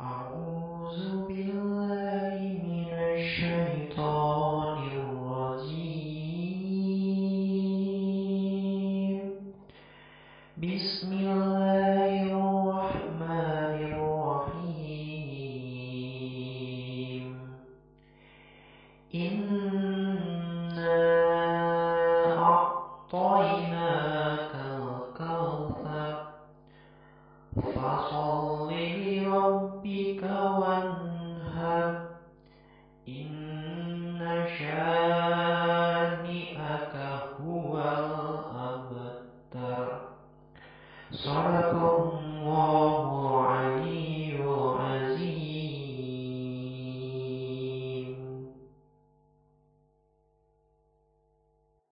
أعوذ بالله من الشيطان الرجيم بسم الله الرحمن الرحيم إنا أعطيناك الكوثر فصل لربك syani'aka huwal abtar. Salakum